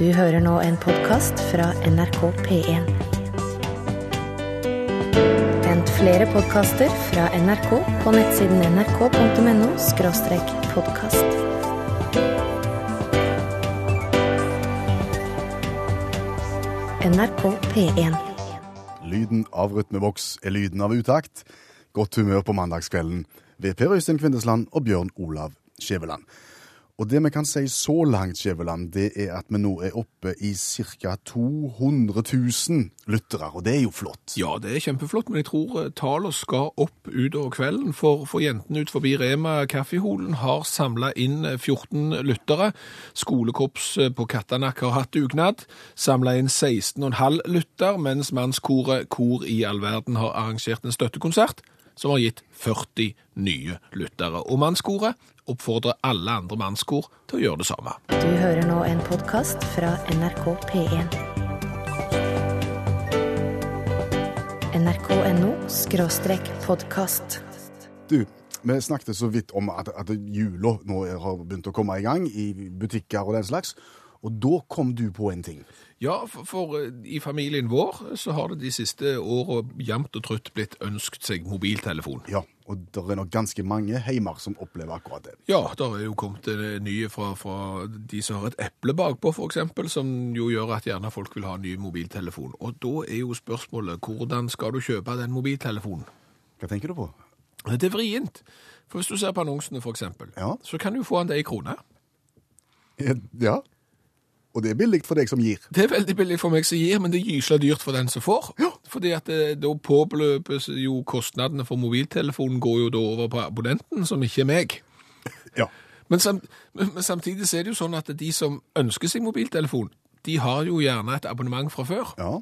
Du hører nå en podkast fra NRK P1. Vent flere podkaster fra NRK på nettsiden nrk.no podkast. NRK P1. Lyden av rytmeboks er lyden av utakt. Godt humør på mandagskvelden ved Per Øystein Kvindesland og Bjørn Olav Skjæveland. Og det vi kan si så langt, Skjæveland, det er at vi nå er oppe i ca. 200 000 lyttere, og det er jo flott. Ja, det er kjempeflott, men jeg tror eh, tallene skal opp utover kvelden. For, for jentene ut forbi Rema Kaffeholen har samla inn eh, 14 lyttere. Skolekorps eh, på Kattanak har hatt dugnad. Samla inn 16,5 lytter, mens mannskoret Kor i all verden har arrangert en støttekonsert som har gitt 40 nye lyttere. Og mannskoret oppfordrer alle andre mannskor til å gjøre det samme. Du hører nå en podkast fra NRK P1. nrk.no podkast. Du, vi snakket så vidt om at, at jula nå har begynt å komme i gang i butikker og den slags. Og da kom du på en ting. Ja, for, for eh, i familien vår så har det de siste åra jevnt og trutt blitt ønsket seg mobiltelefon. Ja, og det er nok ganske mange heimer som opplever akkurat det. Ja, det er jo kommet eh, nye fra, fra de som har et eple bakpå, eksempel, som jo gjør at gjerne folk vil ha en ny mobiltelefon. Og da er jo spørsmålet, hvordan skal du kjøpe den mobiltelefonen? Hva tenker du på? Det er vrient. For hvis du ser på annonsene, eksempel, Ja. så kan du få den til ei krone. Ja. Og det er billig for deg som gir. Det er veldig billig for meg som gir, men det er gysla dyrt for den som får. Ja. Fordi at det, da påbeløpes jo kostnadene for mobiltelefonen går jo da over på abonnenten, som ikke er meg. Ja. Men, sam, men samtidig er det jo sånn at de som ønsker seg mobiltelefon, de har jo gjerne et abonnement fra før. Ja.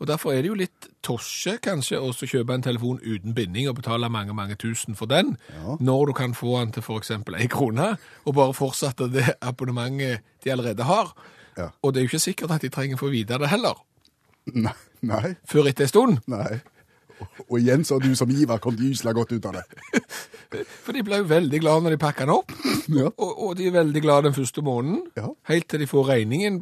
Og derfor er det jo litt tosje kanskje å kjøpe en telefon uten binding og betale mange, mange tusen for den, Ja. når du kan få den til eksempel ei krone, og bare fortsette det abonnementet de allerede har. Ja. Og det er jo ikke sikkert at de trenger å få vite det heller, Nei. Nei. før etter en stund. Nei. Og- igjen så har du som giver kommet gysla godt ut av det. For de ble jo veldig glade når de pakka den opp, Ja. og, og de er veldig glade den første måneden, Ja. helt til de får regningen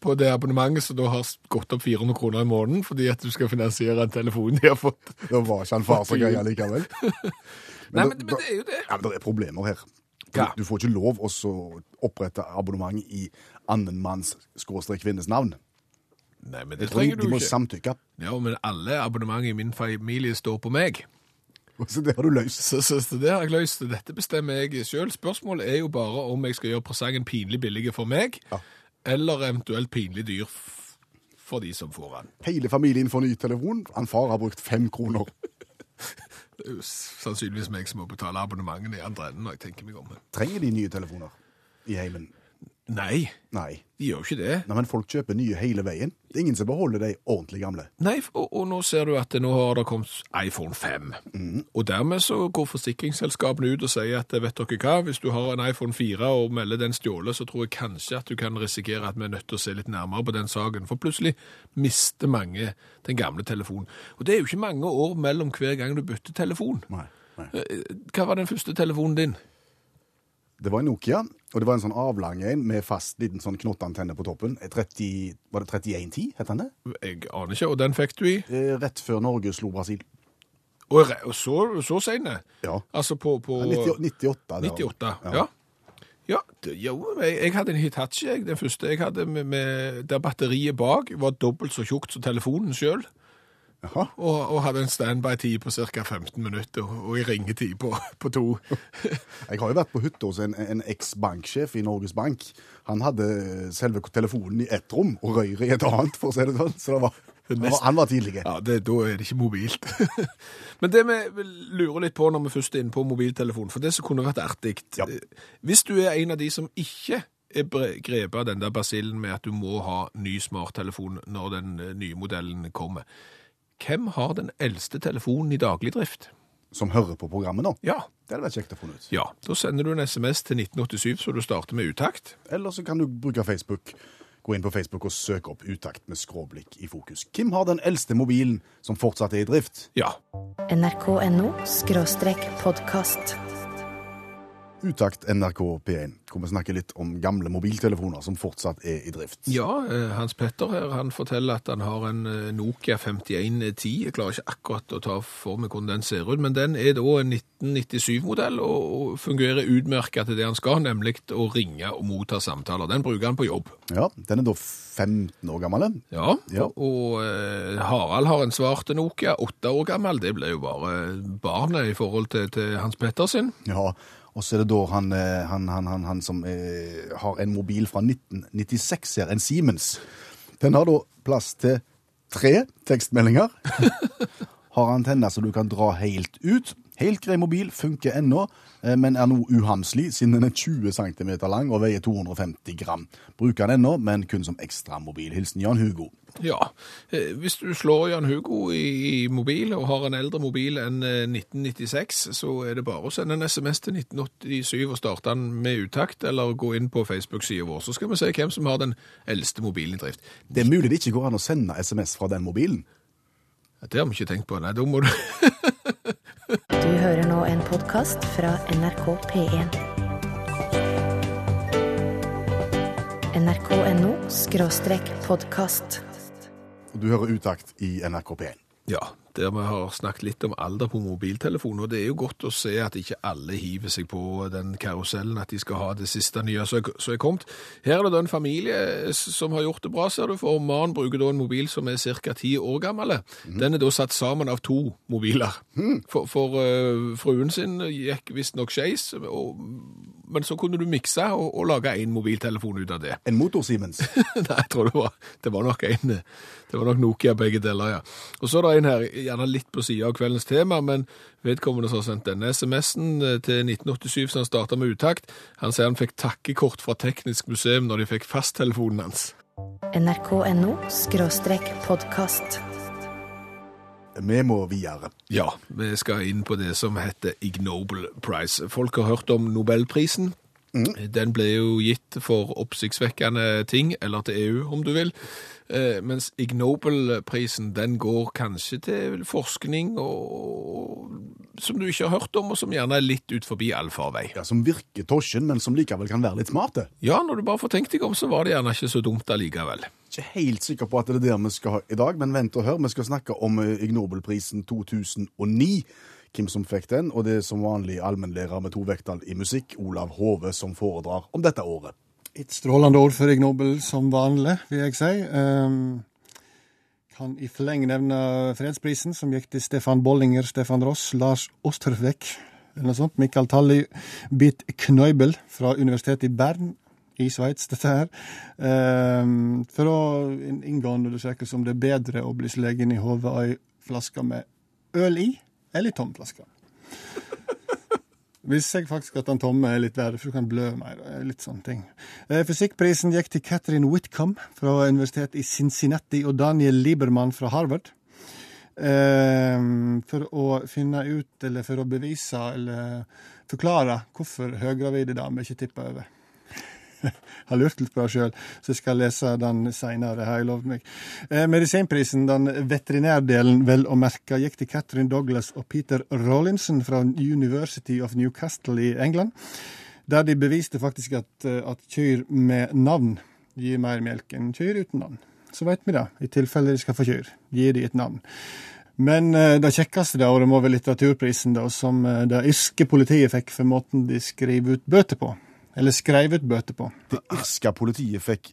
på det abonnementet som da har gått opp 400 kroner i måneden, fordi at du skal finansiere en telefon de har fått. Da var ikke han far så likevel. Nei, da- men, men det er jo det. Ja, men det er problemer her. Ja. Du får ikke lov å opprette abonnement i annen manns skråstrek kvinnes navn. Nei, men det trenger du de må samtykke. Ja, men alle abonnement i min familie står på meg. Så det har du løst. Så, så, så det har jeg løst. Dette bestemmer jeg selv. Spørsmålet er jo bare om jeg skal gjøre presangen pinlig billig for meg, Ja. eller eventuelt pinlig dyr for de som får den. Hele familien får ny telefon. Han far har brukt fem kroner. Det er jo sannsynligvis meg som må betale abonnementene i andre enden når jeg tenker meg om. Trenger de nye telefoner i heimen? Nei, Nei. de gjør jo ikke det. Nei, men folk kjøper nye hele veien. Det er ingen som beholder de ordentlig gamle. Nei, og, og nå ser du at det nå har det kommet iPhone 5. Og dermed så går forsikringsselskapene ut og sier at vet dere hva, hvis du har en iPhone 4 og melder den stjålet, så tror jeg kanskje at du kan risikere at vi er nødt til å se litt nærmere på den saken. For plutselig mister mange den gamle telefonen. Og det er jo ikke mange år mellom hver gang du bytter telefon. Nei. Nei. Eh, Hva var den første telefonen din? Det var en Nokia, og det var en sånn avlang en med fast liten sånn knottantenne på toppen. Eh, 30, var det 3110, het den det? Jeg aner ikke, og den fikk du i? Eh, Rett før Norge slo Brasil. Og, og så, så senere? Ja. Altså på, på Ja, 90, 98. da. 98, ja. Ja, det, jo, jeg, jeg hadde en Hitachi, jeg, den første jeg hadde, med, med, der batteriet bak var dobbelt så tjukt som telefonen selv, Jaha. og, og hadde en standby-tid på ca. 15 minutter, og, i ringetid på, på to. Jeg har jo vært på hytta hos en, en eks-banksjef i Norges Bank. Han hadde selve telefonen i ett rom og røret i et annet, for å si det sånn. Så det var, han, var, han var tidlig. Ja, det, da er det ikke mobilt. Men det vi lurer litt på når vi først er inne på mobiltelefon, for det som kunne vært artig, Ja. hvis du er en av de som ikke er grepet av den der basillen med at du må ha ny smarttelefon når den eh, nye modellen kommer, hvem har den eldste telefonen i daglig drift? Som hører på programmet nå. Ja. Det hadde vært kjekt å få ut. Ja, da sender du en sms til 1987 så du starter med utakt. Eller så kan du bruke Facebook. Gå inn på Facebook og søk opp Utakt med skråblikk i fokus. Hvem har den eldste mobilen som fortsatt er i drift? Ja. nrk.no skråstrek podkast. Utakt NRK P1, hvor vi snakker litt om gamle mobiltelefoner som fortsatt er i drift. Ja, eh, Hans Petter her, han forteller at han har en eh, Nokia 5110. Jeg klarer ikke akkurat å ta for meg hvordan den ser ut, men den er da en 1997-modell og fungerer utmerket til det han skal, nemlig å ringe og motta samtaler. Den bruker han på jobb. Ja, Den er da 15 år gammel. den. Ja, Ja. og, og eh, Harald har en svarte Nokia, åtte år gammel. Det ble jo bare barnet i forhold til, til Hans Petter sin. Ja, og så er det da han, eh, han, han, han, han som eh, har en mobil fra 1996 her, en Siemens. Den har da plass til tre tekstmeldinger. har antenner så du kan dra helt ut. Helt grei mobil, funker ennå, eh, men er nå uhamslig siden den er 20 cm lang og veier 250 gram. Bruker den ennå, men kun som ekstramobil. Hilsen Jan Hugo. Ja, eh, hvis du slår Jan Hugo i, mobil og har en eldre mobil enn eh, 1996, så er det bare å sende en SMS til 1987 og starte den med utakt, eller gå inn på Facebook-sida vår. Så skal vi se hvem som har den eldste mobilen i drift. Det er mulig det ikke går an å sende SMS fra den mobilen. Det har vi ikke tenkt på. Nei, da må du Du hører nå en podkast fra NRK P1. nrk.no skråstrek podkast. Du hører utakt i NRK P1. Ja, der vi har snakket litt om alder på mobiltelefon, og det er jo godt å se at ikke alle hiver seg på den karusellen at de skal ha det siste nye som er- kommet. Her er det en familie som har gjort det bra, ser du, for mannen bruker da en mobil som er ca. ti år gammel. Den er da satt sammen av to mobiler. For, for uh, fruen sin gikk visstnok skeis, og- men så kunne du mikse og, og lage én mobiltelefon ut av det. En motor-Siemens. Nei, jeg tror det var, det var nok en, det var nok Nokia begge deler, ja. Og så er det en her, gjerne litt på siden av kveldens tema, men vedkommende som har sendt denne SMS-en eh, til 1987, så han startet med utakt. Han sier han fikk takkekort fra Teknisk museum når de fikk fasttelefonen hans. nrk.no podkast. Vi må videre. Ja, vi skal inn på det som heter Ignoble Prize. Folk har hørt om Nobelprisen. Den ble jo gitt for oppsiktsvekkende ting, eller til EU, om du vil. Eh, mens Ig Nobel-prisen, den går kanskje til forskning og, som du ikke har hørt om, og som gjerne er litt ut forbi allfarvei. Ja, Som virker tosjen, men som likevel kan være litt smarte. Ja, når du bare får tenkt deg om, så var det gjerne ikke så dumt allikevel. Ikke helt sikker på at det er der vi skal ha i dag, men vent og hør. Vi skal snakke om ignobelprisen Ig Nobelprisen 2009. Hvem som fikk den, og det er som vanlig allmennlærer med to vekttall i musikk, Olav Hove, som foredrar om dette året. Et strålende år for Ig Nobel som vanlig, vil jeg si. Um, kan i forleng nevne fredsprisen, som gikk til Stefan Bollinger, Stefan Ross, Lars Osterfleck, eller noe sånt. Michael Talli, Bit knøybel fra Universitetet i Bern i Sveits, dette her. Um, for å inngå en undersøkelse om det er bedre å bli slegen i hodet av ei flaske med øl i, eller tom flaske. Hvis jeg faktisk at den tomme er litt verre, for du kan blø mer. Litt sånne ting. Eh, Fysikkprisen gikk til Catherine Whitcomb fra universitetet i Cincinnati og Daniel Liebermann fra Harvard. Eh, for å finne ut, eller for å bevise, eller forklare hvorfor høygravide damer ikke tipper over. har lurt litt på sjøl, så jeg skal lese den seinere, har jeg lovd meg. Eh, medisinprisen, den veterinærdelen vel å merke, gikk til Catherine Douglas og Peter Rawlinson fra University of Newcastle i England. Der de beviste faktisk at, eh, at kyr med navn gir mer melk enn kyr uten navn. Så vet vi det, i tilfelle de skal få kyr. Gir de et navn. Men eh, det kjekkeste det året må være litteraturprisen, da, som eh, det irske politiet fikk for måten de skriver ut bøter på. Eller skrev ut bøter på. Det irske politiet fikk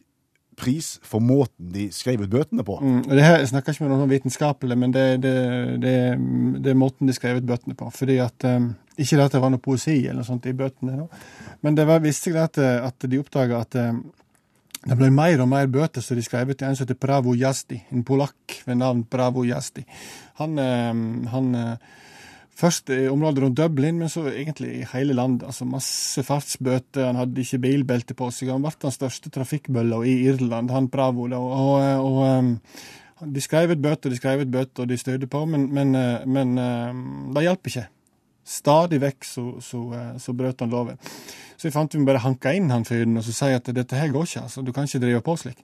pris for måten de skrev ut bøtene på. Mm, og det her jeg snakker ikke med noen vitenskapelig, men det, det, det, det er måten de skrev ut bøtene på. Fordi at um, Ikke at det var noe poesi eller noe sånt i bøtene, da. men det var, visste jeg at, at de oppdaga at um, det ble mer og mer bøter, som de skrev ut til en som heter Pravo Jasti, en polakk ved navn Pravo Jasti. Han, um, han uh, Først i området rundt Dublin, men så egentlig i hele landet. altså Masse fartsbøter, han hadde ikke bilbelte på seg. Han ble den største trafikkbølla i Irland, han Bravo. Da, og, og, og De skrev ut bøter, de skrev ut bøter, og de støyde på, men, men, men det hjalp ikke. Stadig vekk så, så, så brøt han loven. Så jeg fant vi bare hanka inn han fyren og så si at dette her går ikke, altså, du kan ikke drive på slik.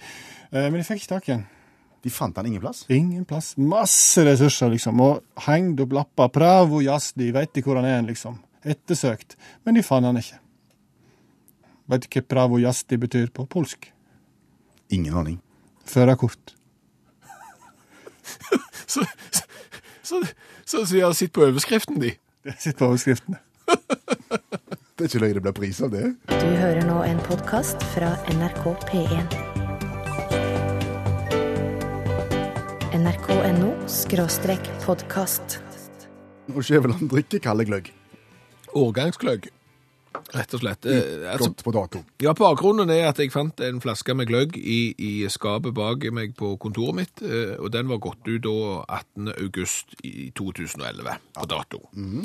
Men jeg fikk ikke tak i han. De fant han ingen plass. Ingen plass. Masse ressurser, liksom. Og hengt opp lapper. Pravo jazdi, de veit de hvor han er, liksom. Ettersøkt. Men de fant han ikke. Vet du hva pravo jazdi betyr på polsk? Ingen aning. Førerkort. Så, så, så, så, så jeg har sett på overskriften de. De har sett på overskriftene. Det er ikke løye det blir pris av det. Du hører nå en podkast fra NRK P1. nrk.no skråstrek podkast. Og Skjæveland drikker kalde gløgg. Årgangsgløgg, rett og slett. Eh, altså, Godt på dato. ja, Bakgrunnen er at jeg fant en flaske med gløgg i, i skapet bak meg på kontoret mitt, eh, og den var gått ut da 18. august i 2011 på dato. Eh,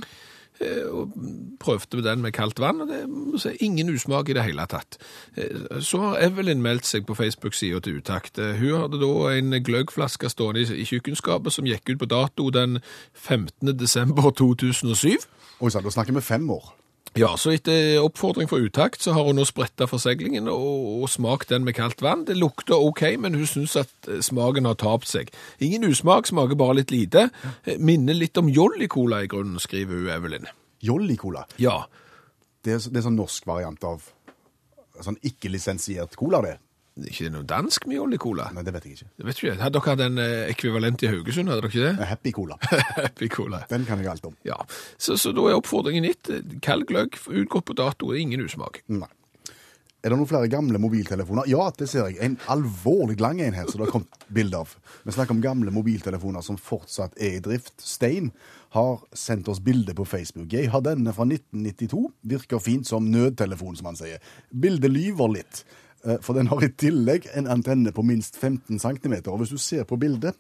Og prøvde den med kaldt vann, og det si, ingen usmak i det hele tatt. Eh, Så har Evelyn meldt seg på Facebook-sida til Utakt. Eh, Hun hadde da en gløggflaske stående i kjøkkenskapet som gikk ut på dato den 15. desember 2007. Oi sann, da snakker vi fem år. Ja, så etter oppfordring fra utakt, så har hun nå spretta forseglingen og, og smakt den med kaldt vann. Det lukter ok, men hun syns at eh, smaken har tapt seg. Ingen usmak, smaker bare litt lite. Eh, Minner litt om Jolly Cola i grunnen, skriver hun Evelyn. Jolly Cola. Ja, Det er, det er sånn norsk variant av sånn ikke-lisensiert cola, det. Det er ikke noe dansk med Jolly Cola. Nei, det vet jeg ikke. Det vet ikke. Hadde dere hatt en eh, ekvivalent i Haugesund, hadde dere ikke det? Happy Cola. Happy Cola. Den kan jeg alt om. Ja, så, så da er oppfordringen gitt. Kald gløgg, utgått på dato, ingen usmak. Nei. Er det noen flere gamle mobiltelefoner? Ja, det ser jeg. En alvorlig lang en her, som det har kommet bilde av. Vi snakker om gamle mobiltelefoner som fortsatt er i drift. Stein har sendt oss bilde på Facebook. Jeg har denne fra 1992. Virker fint som nødtelefon, som han sier. Bildet lyver litt, for den har i tillegg en antenne på minst 15 cm. Og hvis du ser på bildet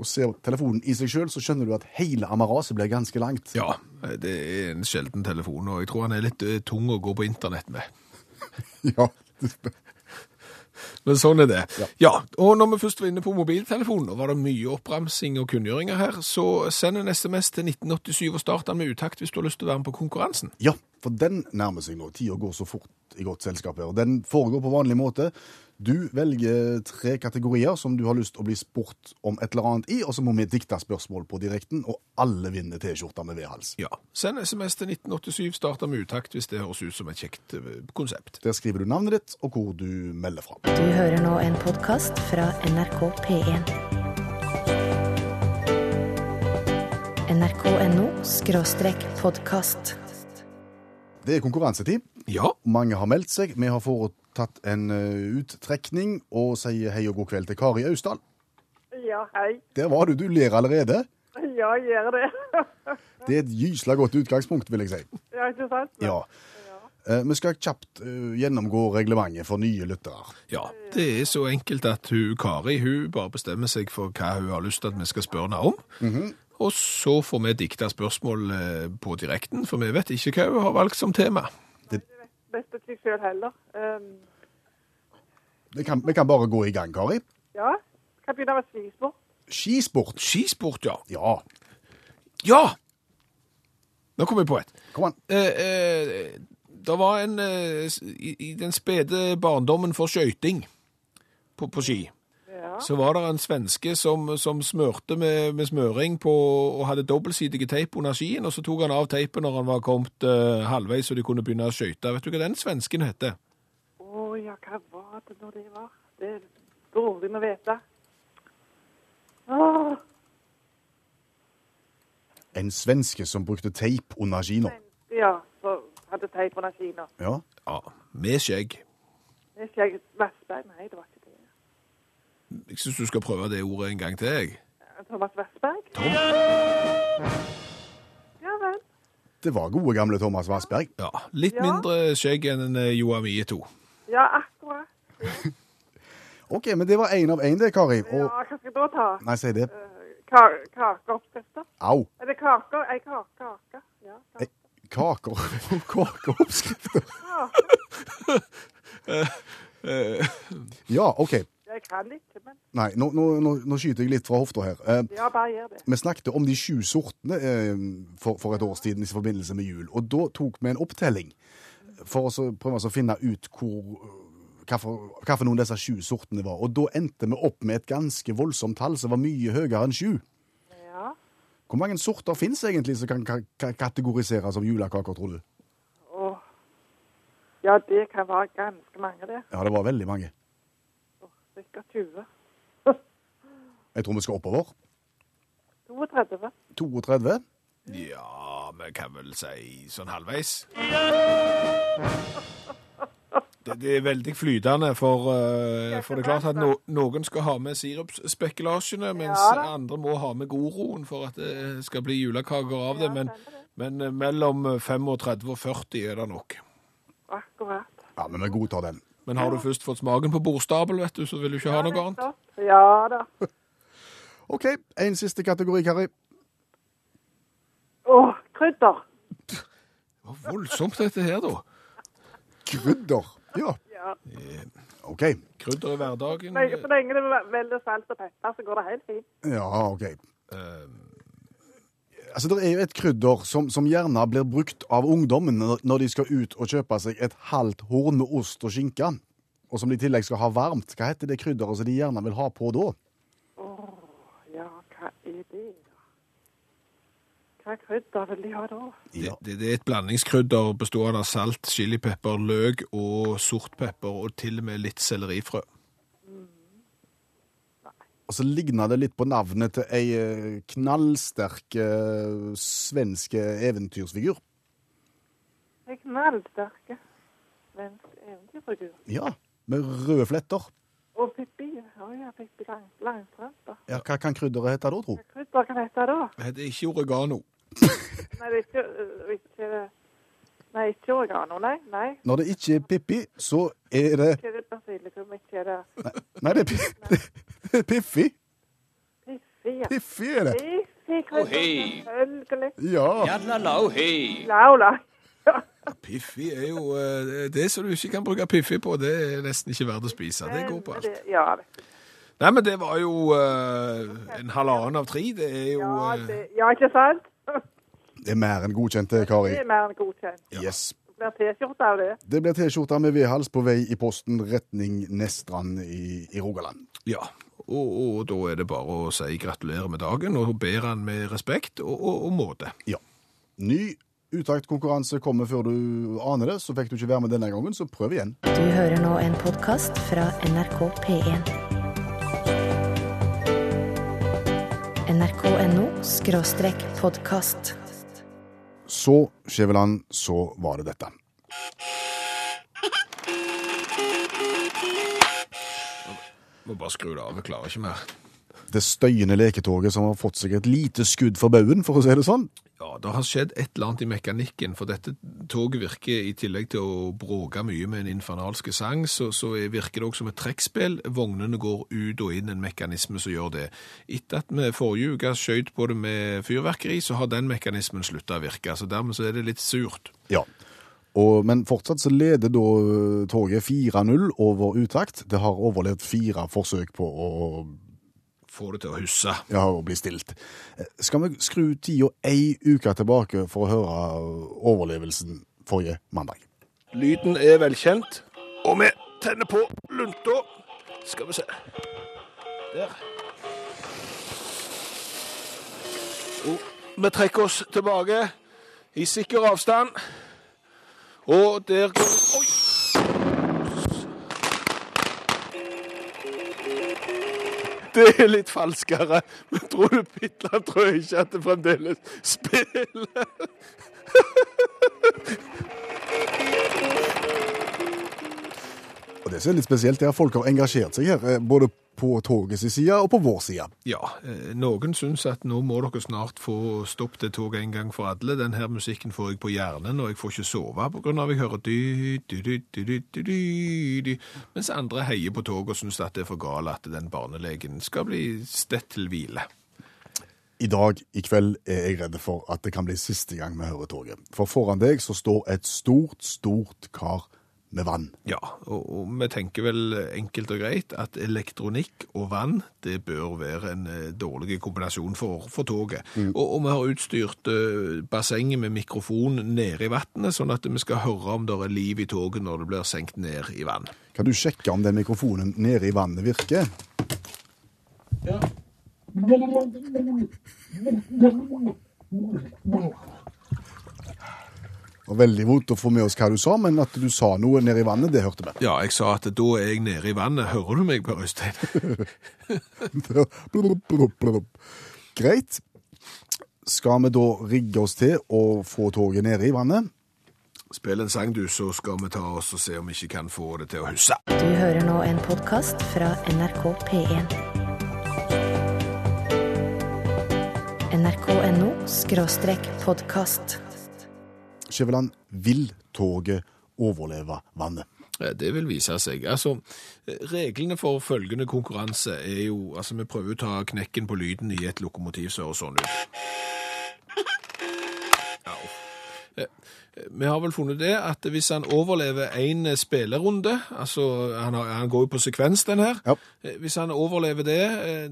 og ser telefonen i seg sjøl, så skjønner du at hele amaraset blir ganske langt. Ja, det er en sjelden telefon, og jeg tror han er litt eh, tung å gå på internett med. Ja. Men sånn er det. Ja. Ja. og når vi først var inne på mobiltelefonen, og var det mye oppramsing og kunngjøringer her, så send en SMS til 1987 og start den med utakt hvis du har lyst til å være med på konkurransen. Ja, for den nærmer seg nå. Tida går så fort i godt selskap her. Den foregår på vanlig måte. Du velger tre kategorier som du har lyst til å bli spurt om et eller annet i, og så må vi dikte spørsmål på direkten, og alle vinner T-skjorta med V-hals. Ja, Send SMS til 1987, starter med utakt hvis det høres ut som et kjekt eh, konsept. Der skriver du navnet ditt, og hvor du melder fra. Du hører nå en podkast fra NRK P1. nrk.no podkast. Det er konkurransetid. Ja, Mange har meldt seg. Vi har foretatt en eh, uttrekning, og sier hei og god kveld til Kari Austdal. Ja, hei. Der var du. Du ler allerede. Ja, jeg gjør det. Det er et gysla godt utgangspunkt, vil jeg si. ja, ikke sant? Ja. Eh, Vi skal kjapt eh, gjennomgå reglementet for nye lyttere. ja. Det er så enkelt at hun, Kari hun bare bestemmer seg for hva hun har lyst til at vi skal spørre henne om. Og så får vi dikta spørsmål på direkten, for vi vet ikke hva hun har valgt som tema. Best til seg sjøl heller. Um, Vi kan, vi kan bare gå i gang, Kari. ja, kan begynne med skisport. Skisport. Skisport, ja. Ja, Ja! Nå kom jeg på et. kom an. Eh, eh, det var en eh, i, I den spede barndommen for skøyting på, på ski, Ja. så var det en svenske som, som smørte med, med smøring på, og hadde dobbeltsidige teip under skien, og så tok han av teipen når han var kommet uh, halvveis, så de kunne begynne å skøyte. Vet du hva den svensken heter? Å ja, hva var det nå det var? Det er dårlig med å vite. Åh, En svenske som brukte teip under skina. ja, som hadde teip under skien. Ja. Ja, med skjegg. Med skjegg. ikke. Nei, det var ikke. Jeg syns du skal prøve det ordet en gang til, jeg. Thomas Vestberg? Tom? Ja vel. Det var gode gamle Thomas Vassberg. Ja, litt Ja. mindre skjegg enn eh, Joa Mieto. Ja, akkurat. OK, men det var én av én, det, Kari. Ja, Og hva skal jeg da ta? Nei, si det. Ka- Kakeoppskrifter? Au. Er det kaker? Ei kake? Kake? Ja, Eh, kake. Kaker. Kakeoppskrifter. Ja, OK. Jeg kan ikke, men Nei, nå, nå, nå, skyter jeg litt fra hofta her. Eh, ja, bare gjør det. vi snakket om de sju sortene eh, for, for et års tid i forbindelse med jul. Og da tok vi en opptelling for å så prøve å finne ut hvor hva for, hva for noen av disse sju sortene var. Og da endte vi opp med et ganske voldsomt tall som var mye høyere enn sju. Ja. Hvor mange sorter fins egentlig som kan ka ka kategoriseres som julekaker, tror du? Åh. Ja, det kan være ganske mange, det. Ja, det var veldig mange. Sikkert 20. Jeg tror vi skal oppover. 32. 32. Ja, vi kan vel si sånn halvveis. Det, det er veldig flytende, for, uh, for det er klart at no, noen skal ha med sirupsspekulasjene, mens Ja andre må ha med goroen for at det skal bli julekaker av det. Men, men eh, mellom 35 og 40 er det nok. Akkurat. Ja, men vi godtar den. Men har du først fått smaken på bordstabel, vet du, så vil du ikke ha noe annet. Ja da. OK, en siste kategori, Kari. Å, krydder. Hva voldsomt dette her, da. Krydder. Ja, Ja. OK. Krydder i hverdagen. Så så lenge det er veldig salt og pepper, så går det helt fint. Ja, OK. eh, Altså, Det er jo et krydder som, som gjerne blir brukt av ungdommen når, de skal ut og kjøpe seg et halvt horn med ost og skinke, og som de i tillegg skal ha varmt. Hva heter det krydderet som de gjerne vil ha på da? Ja, hva er det? Hva krydder vil de ha da? Ja. Det, det er et blandingskrydder bestående av salt, chilipepper, løk og sortpepper, og til og med litt sellerifrø. Og så ligna det litt på navnet til ei eh, knallsterk uh, svenske eventyrsfigur. Ei knallsterk svensk eventyrfigur. Ja, med røde fletter. Og Pippi. Å ja, Pippi Lang, Langstrømpe. Ja, Hva kan krydderet hete da, tro? Hva krydder kan hete da? Det heter ikke oregano. Nei, det er ikke, øh, ikke Nei, ikke oregano. Nei, nei. Når det ikke er Pippi, så er det Ikke det basilikum, ikke det Nei, det er, pi det er Piffi. Piffi. ja. Piffi er det. Piffi krydder, selvfølgelig. Ja. Laula. Piffi er jo eh, Det som du ikke kan bruke Piffi på, det er nesten ikke verdt å spise. Det går på alt. Ja, Nei, men det var jo eh, en halvannen av tre. Det er jo ja, eh, det, ja, ikke sant? Det er mer enn godkjent, Kari. Det er mer enn godkjent. Yes. Det blir T-skjorte av det. Det blir T-skjorte med vedhals på vei i posten retning Nestrand i, i Rogaland. Ja. Og, og da er det bare å si gratulerer med dagen, og ber han med respekt og, og, og måte. Ja. Ny utaktkonkurranse kommer før du aner det. Så fikk du ikke være med denne gangen, så prøv igjen. Du hører nå en podkast fra NRK P1. nrk.no podkast. Så, Skjæveland, så var det dette. Må bare skru det av, jeg klarer ikke mer. Det støyende leketoget som har fått seg et lite skudd for baugen, for å si det sånn. Ja, det har skjedd et eller annet i mekanikken, for dette toget virker i tillegg til å bråke mye med en infernalske sang, så, så er- virker det også som et trekkspill. Vognene går ut og inn, en mekanisme som gjør det. Etter at vi forrige uke skjøt på det med fyrverkeri, så har den mekanismen slutta å virke, så dermed så er det litt surt. Ja. Og, men fortsatt så leder da toget 4-0 over utakt. Det har overlevd fire forsøk på å, Få det til å husse. ja, å bli stilt. Eh, Skal vi skru tida ei uke tilbake for å høre overlevelsen forrige mandag? Lyden er velkjent, og vi tenner på lunta. Skal vi se. Der. Og vi trekker oss tilbake i sikker avstand. Og der går Oi! Det er litt falskere, men tror du Pitland tror jeg ikke at det fremdeles spiller? Det som er litt spesielt, er at folk har engasjert seg her, eh, både på togets side og på vår side. Ja, eh, noen syns at nå må dere snart få stopp det toget en gang for alle. Den her musikken får jeg på hjernen, og jeg får ikke sove at jeg hører dy, dy, dy, dy, dy, dy. Mens andre heier på toget og syns at det er for galt at den barnelegen skal bli stett til hvile. I dag, i kveld, er jeg redd for at det kan bli siste gang vi hører toget. For foran deg så står et stort, stort kar med vann. Ja, og, og vi tenker vel enkelt og greit at elektronikk og vann, det bør være en eh, dårlig kombinasjon for, for toget. Og, og vi har utstyrt uh, bassenget med mikrofon nede i vannet, sånn at vi skal høre om det er liv i toget når det blir senkt ned i vann. Kan du sjekke om den mikrofonen nede i vannet virker? Og veldig vondt å få med oss hva du sa, men at du sa noe nede i vannet, det hørte vi. Ja, jeg sa at da er jeg nede i vannet. Hører du meg, Per Øystein? Greit. Skal vi da rigge oss til å få toget nede i vannet? Spill en sang, du, så skal vi ta oss og se om vi ikke kan få det til å huske. Du hører nå en podkast fra NRK P1. nrk.no podkast. Skjæveland, vil toget overleve vannet? Det vil vise seg. Altså, reglene for følgende konkurranse er jo Altså, vi prøver å ta knekken på lyden i et lokomotiv som høres sånn ut. Ja. Vi har vel funnet det at hvis han overlever en spillerunde, altså han, har, han går jo på sekvens den her, Ja. Eh, hvis han overlever det, eh,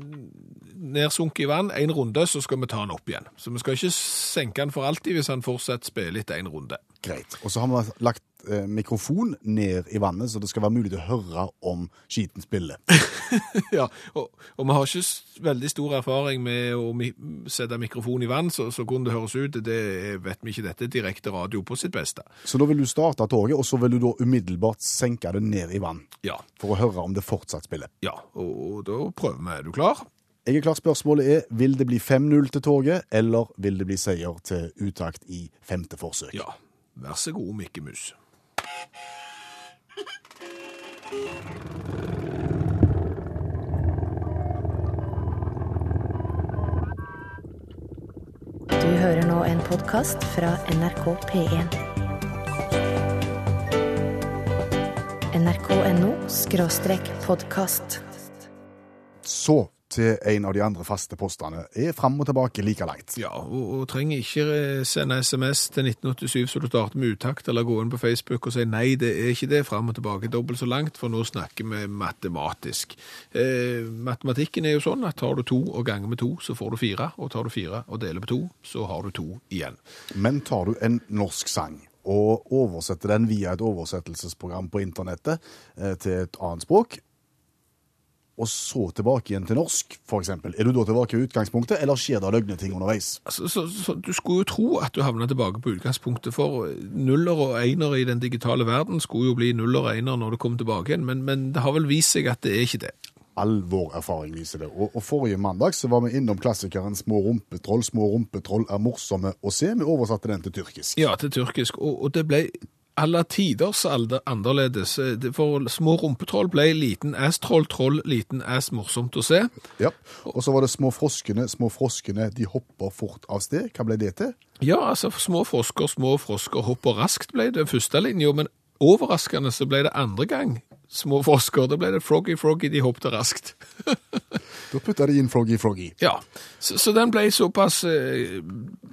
nedsunket i vann, en runde, så skal vi ta han opp igjen. Så vi skal ikke senke han for alltid hvis han fortsatt spiller etter en runde. Greit. Og så har vi lagt eh, mikrofon ned i vannet, så det skal være mulig å høre om skiten spiller. Ja, og, og vi har ikke veldig stor erfaring med å mi sette mikrofon i vann, så, så hvordan det høres ut, det vet vi ikke. Dette er direkte radio på sitt beste. Så da vil du starte toget, og så vil du da umiddelbart senke det ned i vann. Ja, For å høre om det fortsatt spiller. ja, og, og da prøver vi. Er du klar? Jeg er klar, spørsmålet er, vil det bli 5-0 til toget, eller vil det bli seier til utakt i femte forsøk? Ja, vær så god, Mikke Mus. Du hører nå en podkast fra NRK P1. nrk.no skråstrek podkast. Så til en av de andre faste postene. Er fram og tilbake like langt. Ja, og, og trenger ikke eh, sende SMS til 1987 så du starter med utakt, eller gå inn på Facebook og si nei, det er ikke det, fram og tilbake dobbelt så langt, for nå snakker vi matematisk. Eh, matematikken er jo sånn at tar du to og ganger med to, så får du fire, og tar du fire og deler på to, så har du to igjen. Men tar du en norsk sang og oversetter den via et oversettelsesprogram på internettet eh, til et annet språk, og så tilbake igjen til norsk, eksempel, er du da tilbake i utgangspunktet, eller skjer det løgne ting underveis? Altså, så, så, du skulle jo tro at du havna tilbake på utgangspunktet, for nuller og einer i den digitale verden skulle jo bli nuller og einer når du kom tilbake igjen, men, men det har vel vist seg at det er ikke det. All vår erfaring viser det. Og, og forrige mandag så var vi innom klassikeren Små rumpetroll. Små rumpetroll er morsomme å se. Vi oversatte den til tyrkisk. Ja, til tyrkisk, og, og det ble alle tiders annerledes. For små rumpetroll ble liten ass-troll, troll, liten ass, morsomt å se. Ja. Og så var det Små froskene, små froskene, de hopper fort av sted. Hva ble det til? Ja, altså, små frosker, små frosker hopper raskt ble det første linja, men overraskende så ble det andre gang små frosker. Da ble det froggy, froggy, de hoppet raskt. Da putta de inn Froggy Froggy. Ja, så, så den ble såpass, eh,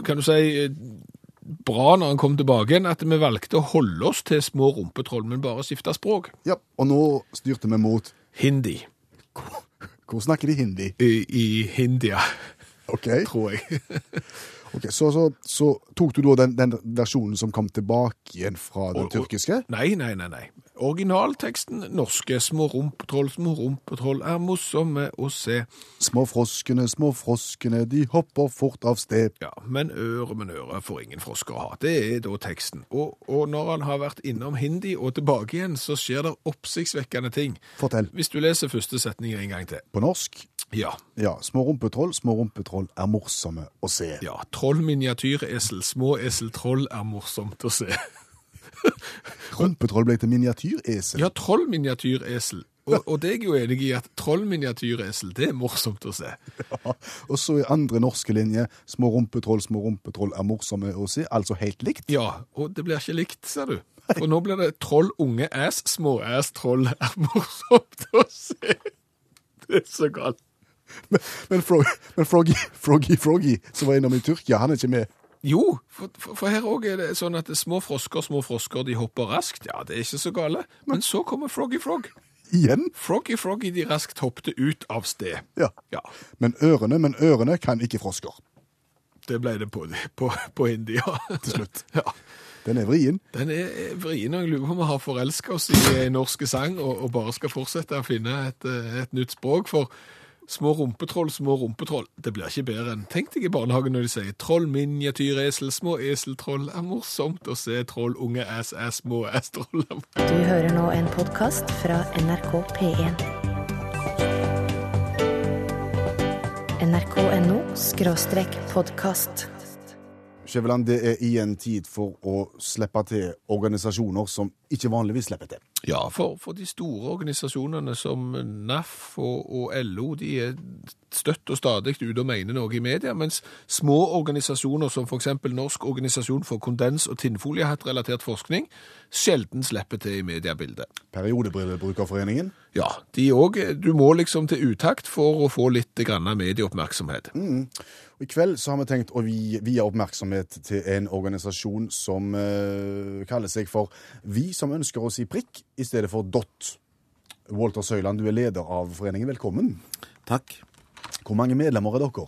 kan du si, eh, bra når han kom tilbake igjen, at vi valgte å holde oss til små rumpetroll, men bare skifte språk. Ja, og nå styrte vi mot Hindi. Hvor snakker de hindi? I, i Hindia, OK. tror jeg. Ok, så, så, så tok du da den, den versjonen som kom tilbake igjen fra den Og- og- tyrkiske? Nei, nei, nei, nei. Originalteksten norske små rumpetroll, små rumpetroll er morsomme å se. Små froskene, små froskene, de hopper fort av sted. Ja, men øre, men øre får ingen frosker å ha. Det er da teksten. Og, og når han har vært innom hindi og tilbake igjen, så skjer det oppsiktsvekkende ting. Fortell. Hvis du leser første setning en gang til. På norsk? Ja, Ja, små rumpetroll, små rumpetroll er morsomme å se. ja. Troll miniatyresel, små eseltroll er morsomt å se. Rumpetroll ble til miniatyresel. Ja, troll miniatyresel. Og, og det er jeg jo enig i at trollminiatyresel, det er morsomt å se. Og så i andre norske linje, små rumpetroll, små rumpetroll er morsomme å se, altså helt likt. Ja, og det blir ikke likt, ser du. For nå blir det troll unge ass, små ass, troll er morsomt å se. Det er så galt. Men, Frog, men Froggy, Froggy, Froggy, som var innom i Tyrkia, han er ikke med. Jo, for, for, her òg er det sånn at små frosker, små frosker, de hopper raskt. Ja, det er ikke så gale. Men så kommer Froggy Frog. Igjen. Froggy Froggy de raskt hoppte ut av sted. Ja. Ja, Men ørene, men ørene kan ikke frosker. det ble det på, på, på hindi, ja. Til slutt. Ja. Den er vrien. Den er vrien, og jeg lurer på om vi har forelska oss i en norske sang og, og bare skal fortsette å finne et, eh, et nytt språk. For Små rumpetroll, små rumpetroll. Det blir ikke bedre enn Tenk deg i barnehagen når de sier troll, miniatyresel, små eseltroll. Det er morsomt å se troll, unge ass, ass, små ass-troll. Du hører nå en podkast fra NRK P1. nrk.no podkast. Skjæveland, det er igjen tid for å slippe til organisasjoner som ikke vanligvis slipper til. Ja, for, for de store organisasjonene som NAF og, og LO, de er støtt og stadig ute og mener noe i media, mens små organisasjoner som f.eks. Norsk organisasjon for kondens- og tinnfoliehattrelatert forskning sjelden slipper til i mediebildet. Periodebrillebrukerforeningen. Ja, de òg. Du må liksom til utakt for å få litt grann medieoppmerksomhet. Og I kveld så har vi tenkt å vi- vie oppmerksomhet til en organisasjon som eh, kaller seg for Vi som ønsker å si prikk i stedet for dott. Walter Søyland, du er leder av foreningen. Velkommen. Takk. Hvor mange medlemmer er dere?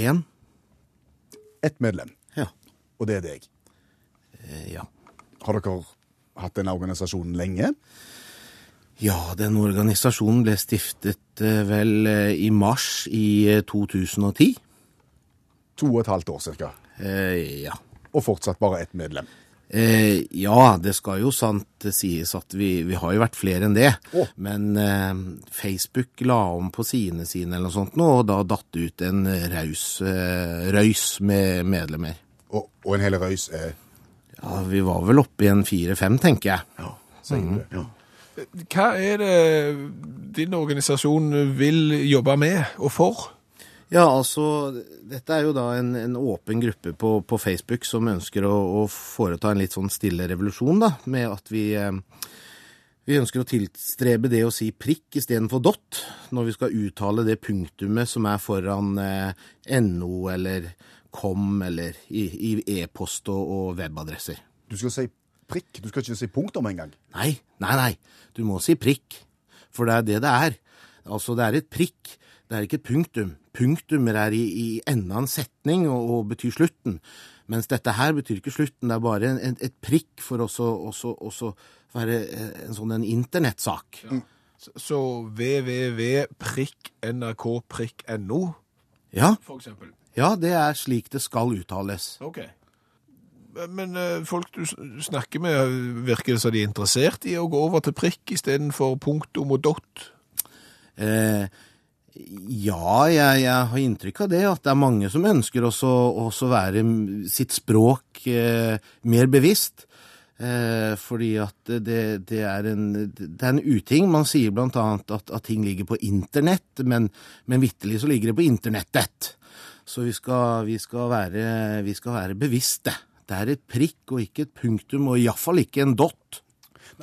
Én. Ett medlem, ja. og det er deg. Eh, ja. Har dere hatt denne organisasjonen lenge? Ja, den organisasjonen ble stiftet eh, vel eh, i mars i eh, 2010. To og et halvt år cirka. Eh, ja. Og fortsatt bare ett medlem. Eh, ja, det skal jo sant sies at vi, vi har jo vært flere enn det. Oh. Men eh, Facebook la om på sidene sine eller noe sånt nå, og da datt det ut en raus eh, røys med medlemmer. Og, og en hel røys er Ja, vi var vel oppe i en fire-fem, tenker jeg. Ja, sier du det. Ja. Hva er det din organisasjon vil jobbe med og for? Ja, altså, dette er jo da en, en åpen gruppe på, på Facebook som ønsker å, å foreta en litt sånn stille revolusjon, da, med at vi, eh, vi ønsker å tilstrebe det å si prikk istedenfor dott, når vi skal uttale det punktumet som er foran eh, no eller kom eller i, i e-post og, og webadresser. Du skal si prikk, du skal ikke si punktum engang. Nei, nei, nei, du må si prikk, for det er det det er. Altså, det er et prikk, det er ikke et punktum. Punktummer er i, i enden av en setning og, og betyr slutten, mens dette her betyr ikke slutten, det er bare en, en, et prikk for å også, være eh, en sånn en internettsak. Så- Så www.nrk.no, Ja, for eksempel. ja, det er slik det skal uttales. Ok. Men eh, folk du snakker med, virker det som de er interessert i å gå over til prikk istedenfor punktum og dott? Eh, ja, jeg, jeg har inntrykk av det, at det er mange som ønsker også, å være sitt språk eh, mer bevisst. Eh, fordi at det, det, er en, det er en uting. Man sier blant annet at, at ting ligger på internett, men, men vitterlig så ligger det på internettet. Så vi skal, vi skal, være, vi skal være bevisste. Det er et prikk og ikke et punktum, og iallfall ikke en dott.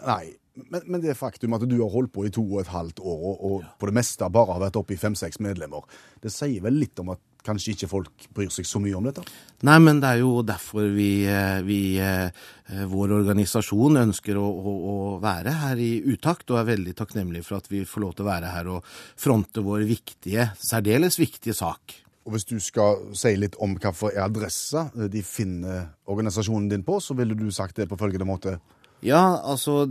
Nei, men, men det faktum at du har holdt på i to og et halvt år, og, og på det meste bare har vært oppe i fem-seks medlemmer, det sier vel litt om at kanskje ikke folk bryr seg så mye om dette? Nei, men det er jo derfor vi, eh, vi eh, vår organisasjon ønsker å, å, å være her i utakt, og er veldig takknemlig for at vi får lov til å være her og fronte vår viktige, særdeles viktige sak. Og hvis du skal si litt om hvilken adresse de finner organisasjonen din på, så ville du sagt det på følgende måte. Ja, altså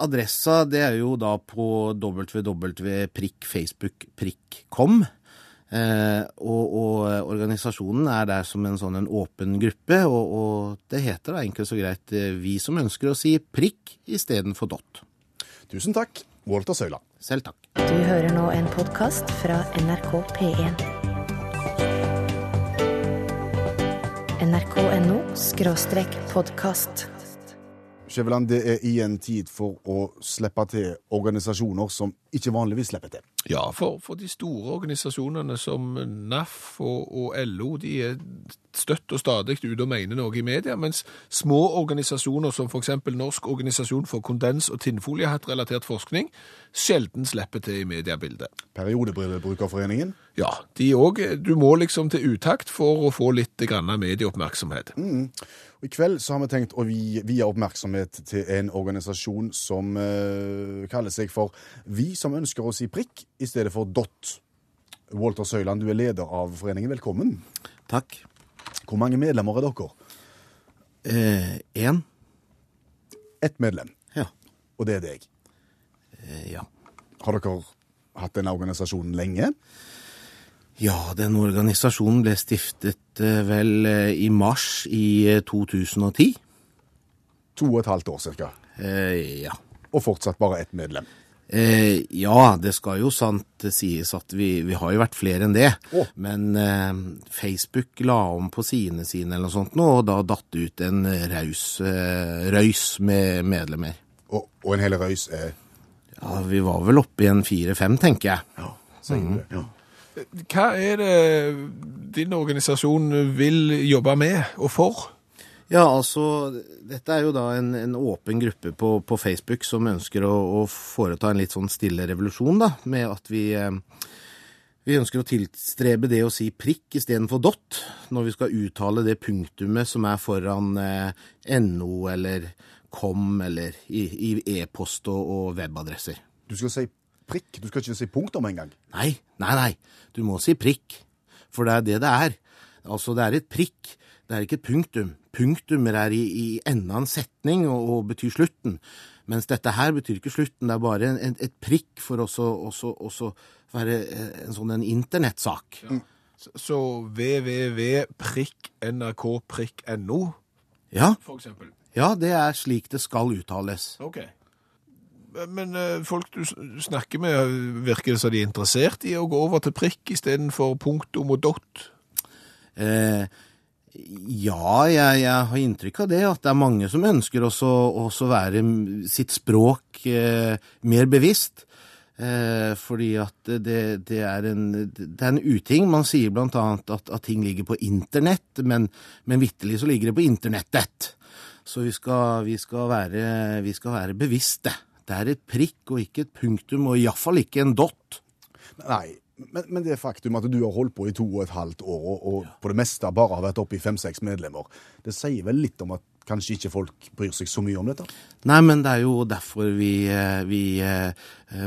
Adressa det er jo da på www.facebook.com. Eh, og, og organisasjonen er der som en sånn en åpen gruppe, og, og det heter da enkelt så greit eh, Vi som ønsker å si prikk istedenfor dott. Tusen takk, Walter Søyland. Selv takk. Du hører nå en podkast fra NRK P1. nrk.no podkast. Skjæveland, det er igjen tid for å slippe til organisasjoner som ikke vanligvis slipper til. Ja, for, for de store organisasjonene som NAF og, og LO, de er støtt og stadig ute og mener noe i media, mens små organisasjoner som f.eks. Norsk organisasjon for kondens- og tinnfoliehattrelatert forskning sjelden slipper til i mediebildet. Periodebrillebrukerforeningen. Ja, de òg. Du må liksom til utakt for å få litt grann medieoppmerksomhet. Mm. I kveld så har vi tenkt å vie oppmerksomhet til en organisasjon som uh, kaller seg for Vi som ønsker å si prikk i stedet for dott. Walter Søyland, du er leder av foreningen. Velkommen. Takk. Hvor mange medlemmer er dere? Én. Ett medlem, ja. og det er deg. Eh, ja. Har dere hatt denne organisasjonen lenge. Ja, den organisasjonen ble stiftet eh, vel eh, i mars i eh, 2010. To og et halvt år cirka. Eh, ja. Og fortsatt bare ett medlem. Eh, ja, det skal jo sant sies at vi, vi har jo vært flere enn det. Oh. Men eh, Facebook la om på sidene sine eller noe sånt nå, og da datt det ut en raus eh, røys med medlemmer. Og, og en hel røys er Ja, vi var vel oppe i en fire-fem, tenker jeg. sier du det. Ja. Hva er det din organisasjon vil jobbe med og for? Ja, altså, dette er jo da en, en åpen gruppe på, på Facebook som ønsker å, å foreta en litt sånn stille revolusjon, da, med at vi eh, vi ønsker å tilstrebe det å si prikk istedenfor dot når vi skal uttale det punktumet som er foran eh, no eller com eller i, i e-post og, og webadresser. Du skal si prikk, du skal ikke si punktum engang. Nei, nei, nei. Du må si prikk. For det er det det er. Altså, det er et prikk. Det er ikke et punktum. Punktumer er i, i enden av en setning og, og betyr slutten. Mens dette her betyr ikke slutten, det er bare en, en, et prikk for også, også, også være eh, en sånn en internettsak. Så- Så www.nrk.no, Ja, for eksempel. ja, det er slik det skal uttales. Ok. Men eh, folk du snakker med, virker det som de er interessert i å gå over til prikk istedenfor punktum og dot? Eh, ja, jeg, jeg har inntrykk av det, at det er mange som ønsker også, å være sitt språk eh, mer bevisst. Eh, fordi at det, det, er en, det er en uting. Man sier blant annet at, at ting ligger på internett, men, men vitterlig så ligger det på internettet. Så vi skal, vi skal, være, vi skal være bevisste. Det er et prikk og ikke et punktum, og iallfall ikke en dot. Nei, men, men det faktum at du har holdt på i to og et halvt år, og, og på det meste bare har vært oppe i fem-seks medlemmer, det sier vel litt om at kanskje ikke folk bryr seg så mye om dette? Nei, men det er jo derfor vi, eh, vi eh,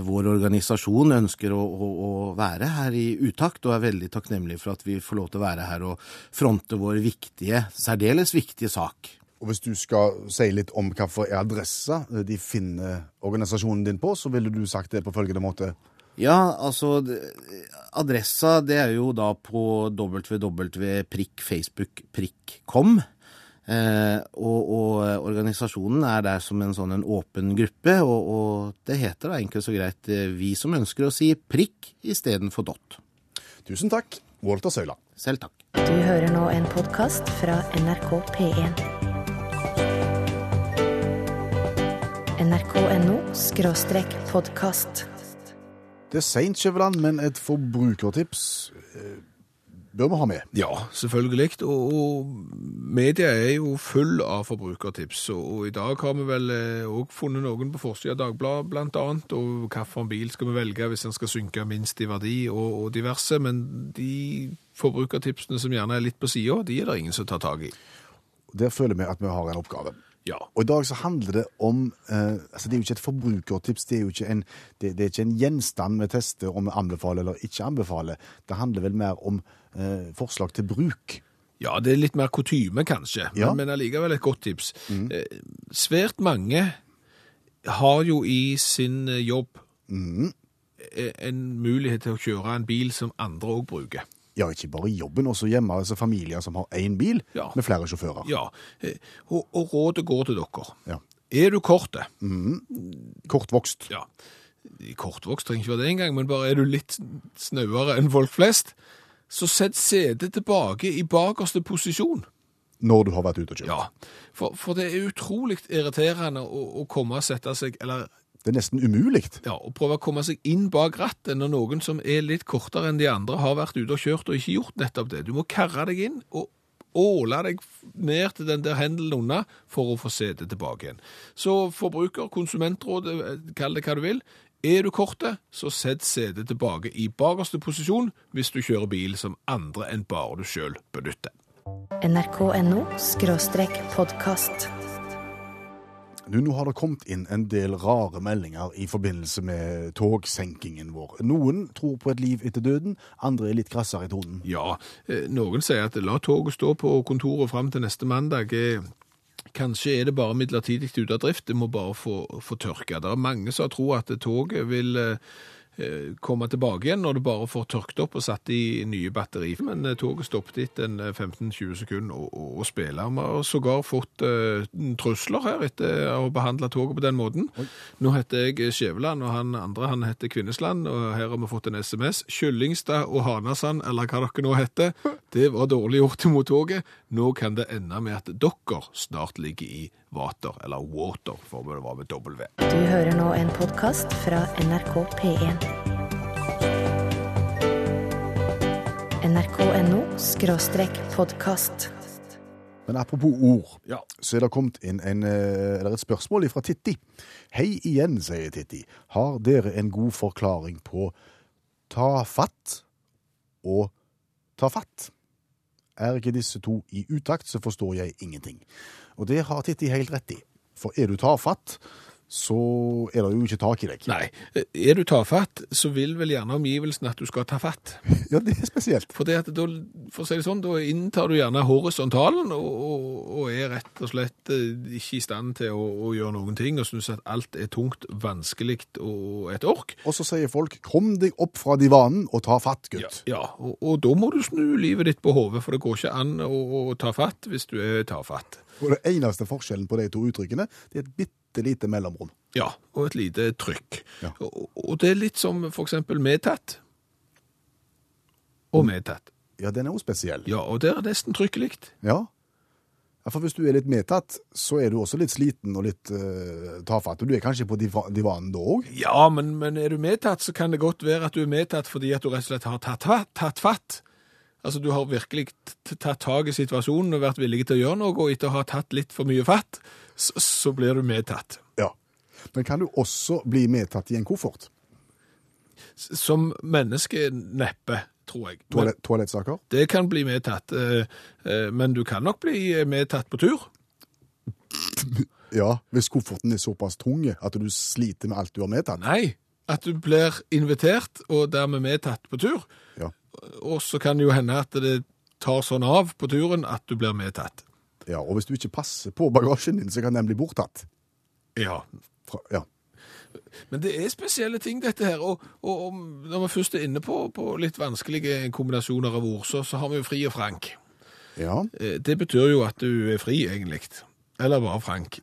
vår organisasjon ønsker å, å, å være her i utakt, og er veldig takknemlig for at vi får lov til å være her og fronte vår viktige, særdeles viktige sak. Og hvis du skal si litt om hvilken adresse de finner organisasjonen din på, så ville du sagt det på følgende måte. Ja, altså Adressa det er jo da på www.facebook.com. Eh, og, og organisasjonen er der som en sånn en åpen gruppe, og, og det heter da enkelt så greit eh, vi som ønsker å si prikk istedenfor dot. Tusen takk, Walter Søla Selv takk. Du hører nå en podkast fra NRK P1. nrk.no podkast. Det er seint, Skjæveland, men et forbrukertips eh, bør vi ha med. Ja, selvfølgelig. Og, og media er jo full av forbrukertips. Og, og i dag har vi vel òg funnet noen på forsida av Dagbladet, annet. Og hvilken bil skal vi velge hvis den skal synke minst i verdi, og, og diverse. Men de forbrukertipsene som gjerne er litt på sida, de er det ingen som tar tak i. Der føler vi at vi har en oppgave. Ja. Og i dag så handler det om eh, altså Det er jo ikke et forbrukertips, det er jo ikke en, det, det er ikke en gjenstand vi tester om vi anbefaler eller ikke anbefaler. Det handler vel mer om eh, forslag til bruk. Ja, det er litt mer kutyme, kanskje, Ja. men, men allikevel et godt tips. Eh, svært mange har jo i sin eh, jobb mm. en mulighet til å kjøre en bil som andre òg bruker. Ja, ikke bare i jobben, også hjemme. altså Familier som har én bil Ja. med flere sjåfører. Ja, eh, og, og rådet går til dere. Ja. Er du korte, Kortvokst. ja, kortvokst trenger ikke være det engang, men bare er du litt snauere enn folk flest, så sett setet tilbake i bakerste posisjon. Når du har vært ute og kjørt. Ja, for, for det er utrolig irriterende å, å komme og sette seg, eller Det er nesten umulig. ja, å prøve å komme seg inn bak rattet når noen som er litt kortere enn de andre har vært ute og kjørt og ikke gjort nettopp det. Du må karre deg inn og åle deg ned til den der hendelen unna for å få setet tilbake igjen. Så forbruker, konsumentråd, eh, kall det hva du vil. Er du kortet, så sett setet tilbake i bakerste posisjon hvis du kjører bil som andre enn bare du sjøl benytter. nrk.no skråstrek podkast. Du, nå har det kommet inn en del rare meldinger i forbindelse med togsenkingen vår. Noen tror på et liv etter døden, andre er litt krassere i tonen. Ja, eh, noen sier at la toget stå på kontoret fram til neste mandag. Eh, Kanskje er det bare midlertidig ute av drift, det må bare få, få tørke. Det er mange som tror at toget vil eh, komme tilbake igjen når du bare får tørket opp og satt i nye batteri. Men eh, toget stoppet etter en eh, 15-20 sekunder å, å, å spille. Vi har sågar fått uh, trusler her etter å behandle toget på den måten. Nå heter jeg Skjæveland, og han andre han heter Kvinnesland, og her har vi fått en SMS. Kyllingstad og Hanasand, eller hva dere nå heter, det var dårlig gjort mot toget. Nå kan det ende med at dere snart ligger i vater, eller water, for det var med W. Du hører nå en podkast fra NRK P1. nrk.no skråstrek podkast. Men apropos ord, Ja. så er det kommet inn en, eh, eller et spørsmål fra Titti. Hei igjen, sier Titti. Har dere en god forklaring på ta fatt og ta fatt? Er ikke disse to i utakt, så forstår jeg ingenting. Og det har Titti helt rett i. For er du tafatt, så er det jo ikke tak i deg. Nei, er du tafatt, så vil vel gjerne omgivelsen at du skal ta fatt. Ja, det er spesielt. For, det da, for å si det sånn, da inntar du gjerne horisontalen og, og, og er rett og slett eh, ikke i stand til å, å gjøre noen ting, og synes at alt er tungt, vanskelig og et ork. Og så sier folk 'kom deg opp fra divanen og ta fatt, gutt'. Ja, og, og da må du snu livet ditt på hodet, for det går ikke an å, å ta fatt hvis du er tafatt. Og det eneste forskjellen på de to uttrykkene, det er et bitte lite mellomrom. Ja, og et lite trykk. Ja. Og, og det er litt som for eksempel medtatt. Og medtatt. Ja, den er jo spesiell. Ja, og der er nesten trykket likt. Ja. ja. For hvis du er litt medtatt, så er du også litt sliten og litt uh, tafatt. Og du er kanskje på diva divanen da òg? Ja, men, men er du medtatt, så kan det godt være at du er medtatt fordi at du rett og slett har tatt, tatt, tatt fatt. Altså, du har virkelig tatt tak i situasjonen og vært villig til å gjøre noe, og etter å ha tatt litt for mye fatt, så, blir du medtatt. Ja. Men kan du også bli medtatt i en koffert? Som menneske neppe, tror jeg. Men Toalett, toalettsaker? det kan bli medtatt, eh, eh, men du kan nok bli medtatt på tur. Ja, hvis kofferten er såpass tunge at du sliter med alt du har medtatt. Nei, at du blir invitert og dermed medtatt på tur. Ja. Og så kan det jo hende at det tar sånn av på turen at du blir medtatt. Ja. Og hvis du ikke passer på bagasjen din, så kan den bli borttatt. Ja, Fra, ja. Men det er spesielle ting, dette her. Og, og, og når vi først er inne på, på litt vanskelige kombinasjoner av ord, så, så har vi jo fri og frank. ja. Eh, Det betyr jo at du er fri, egentlig. Eller bare frank.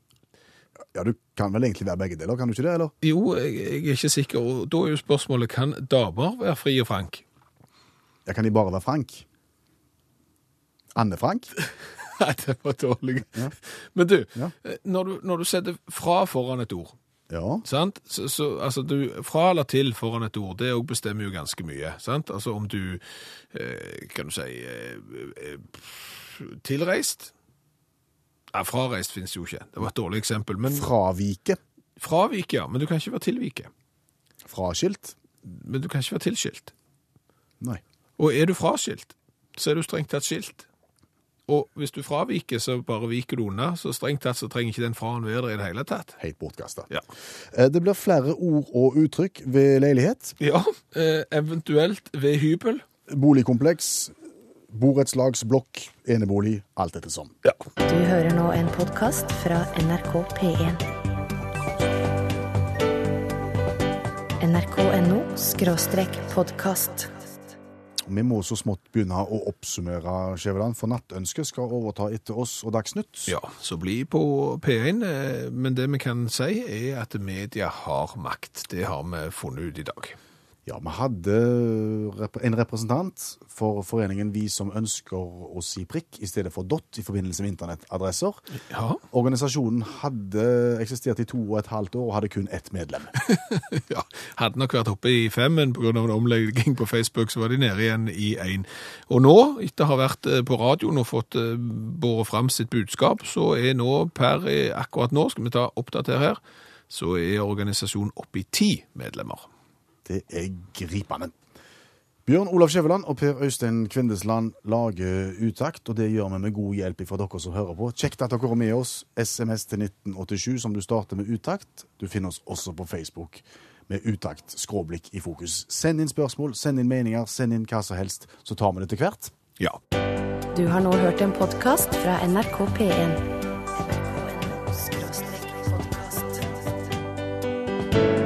Ja, du kan vel egentlig være begge deler, kan du ikke det, eller? Jo, jeg, jeg er ikke sikker. Og da er jo spørsmålet kan damer være fri og frank? Ja, kan de bare være Frank? Anne Frank? Nei, det var dårlig. Ja. Men du, Ja. eh, når du, når du setter fra foran et ord, Ja. sant? Så, så altså du, fra eller til foran et ord, det òg bestemmer jo ganske mye, sant? Altså om du, eh, kan du si, eh, eh, tilreist? Ja, frareist finnes jo ikke. Det var et dårlig eksempel. Men Fravike. fravike, ja. Men du kan ikke være tilvike. Fraskilt. Men du kan ikke være tilskilt. Nei. Og er du fraskilt, så er du strengt tatt skilt. Og hvis du fraviker, så bare viker du unna, så strengt tatt så trenger ikke den fraen være der i det hele tatt. Helt bortkasta. Ja. Eh, Det blir flere ord og uttrykk ved leilighet. Ja, eh, eventuelt ved hybel. Boligkompleks, borettslagsblokk, enebolig, alt etter som. Ja. Du hører nå en podkast fra NRK P1. nrk.no skråstrek podkast. Vi må så smått begynne å oppsummere, Skjæveland, for Nattønsket skal overta etter oss og Dagsnytt. ja, så bli på P1, eh, men det vi kan si er at media har makt. Det har vi funnet ut i dag. Ja, vi hadde en representant for foreningen Vi som ønsker å si prikk i stedet for dot i forbindelse med internettadresser. Ja, Organisasjonen hadde eksistert i to og et halvt år og hadde kun ett medlem. ja. Hadde nok vært oppe i fem, men pga. en omlegging på Facebook så var de nede igjen i én. Og nå, etter å ha vært eh, på radioen og fått eh, båret fram sitt budskap, så er nå per eh, akkurat nå, skal vi ta oppdater her, så er organisasjonen oppe i ti medlemmer. Det er gripende. Bjørn Olav Skjæveland og Per Øystein Kvindesland lager utakt, og det gjør vi med god hjelp fra dere som hører på. Kjekt at dere er med oss. SMS til 1987 som du starter med utakt. Du finner oss også på Facebook med utakt skråblikk i fokus. Send inn spørsmål, send inn meninger, send inn hva som helst, så tar vi det til hvert. Ja. Du har nå hørt en podkast fra NRK P1. NRK skråstrek podkast. Hent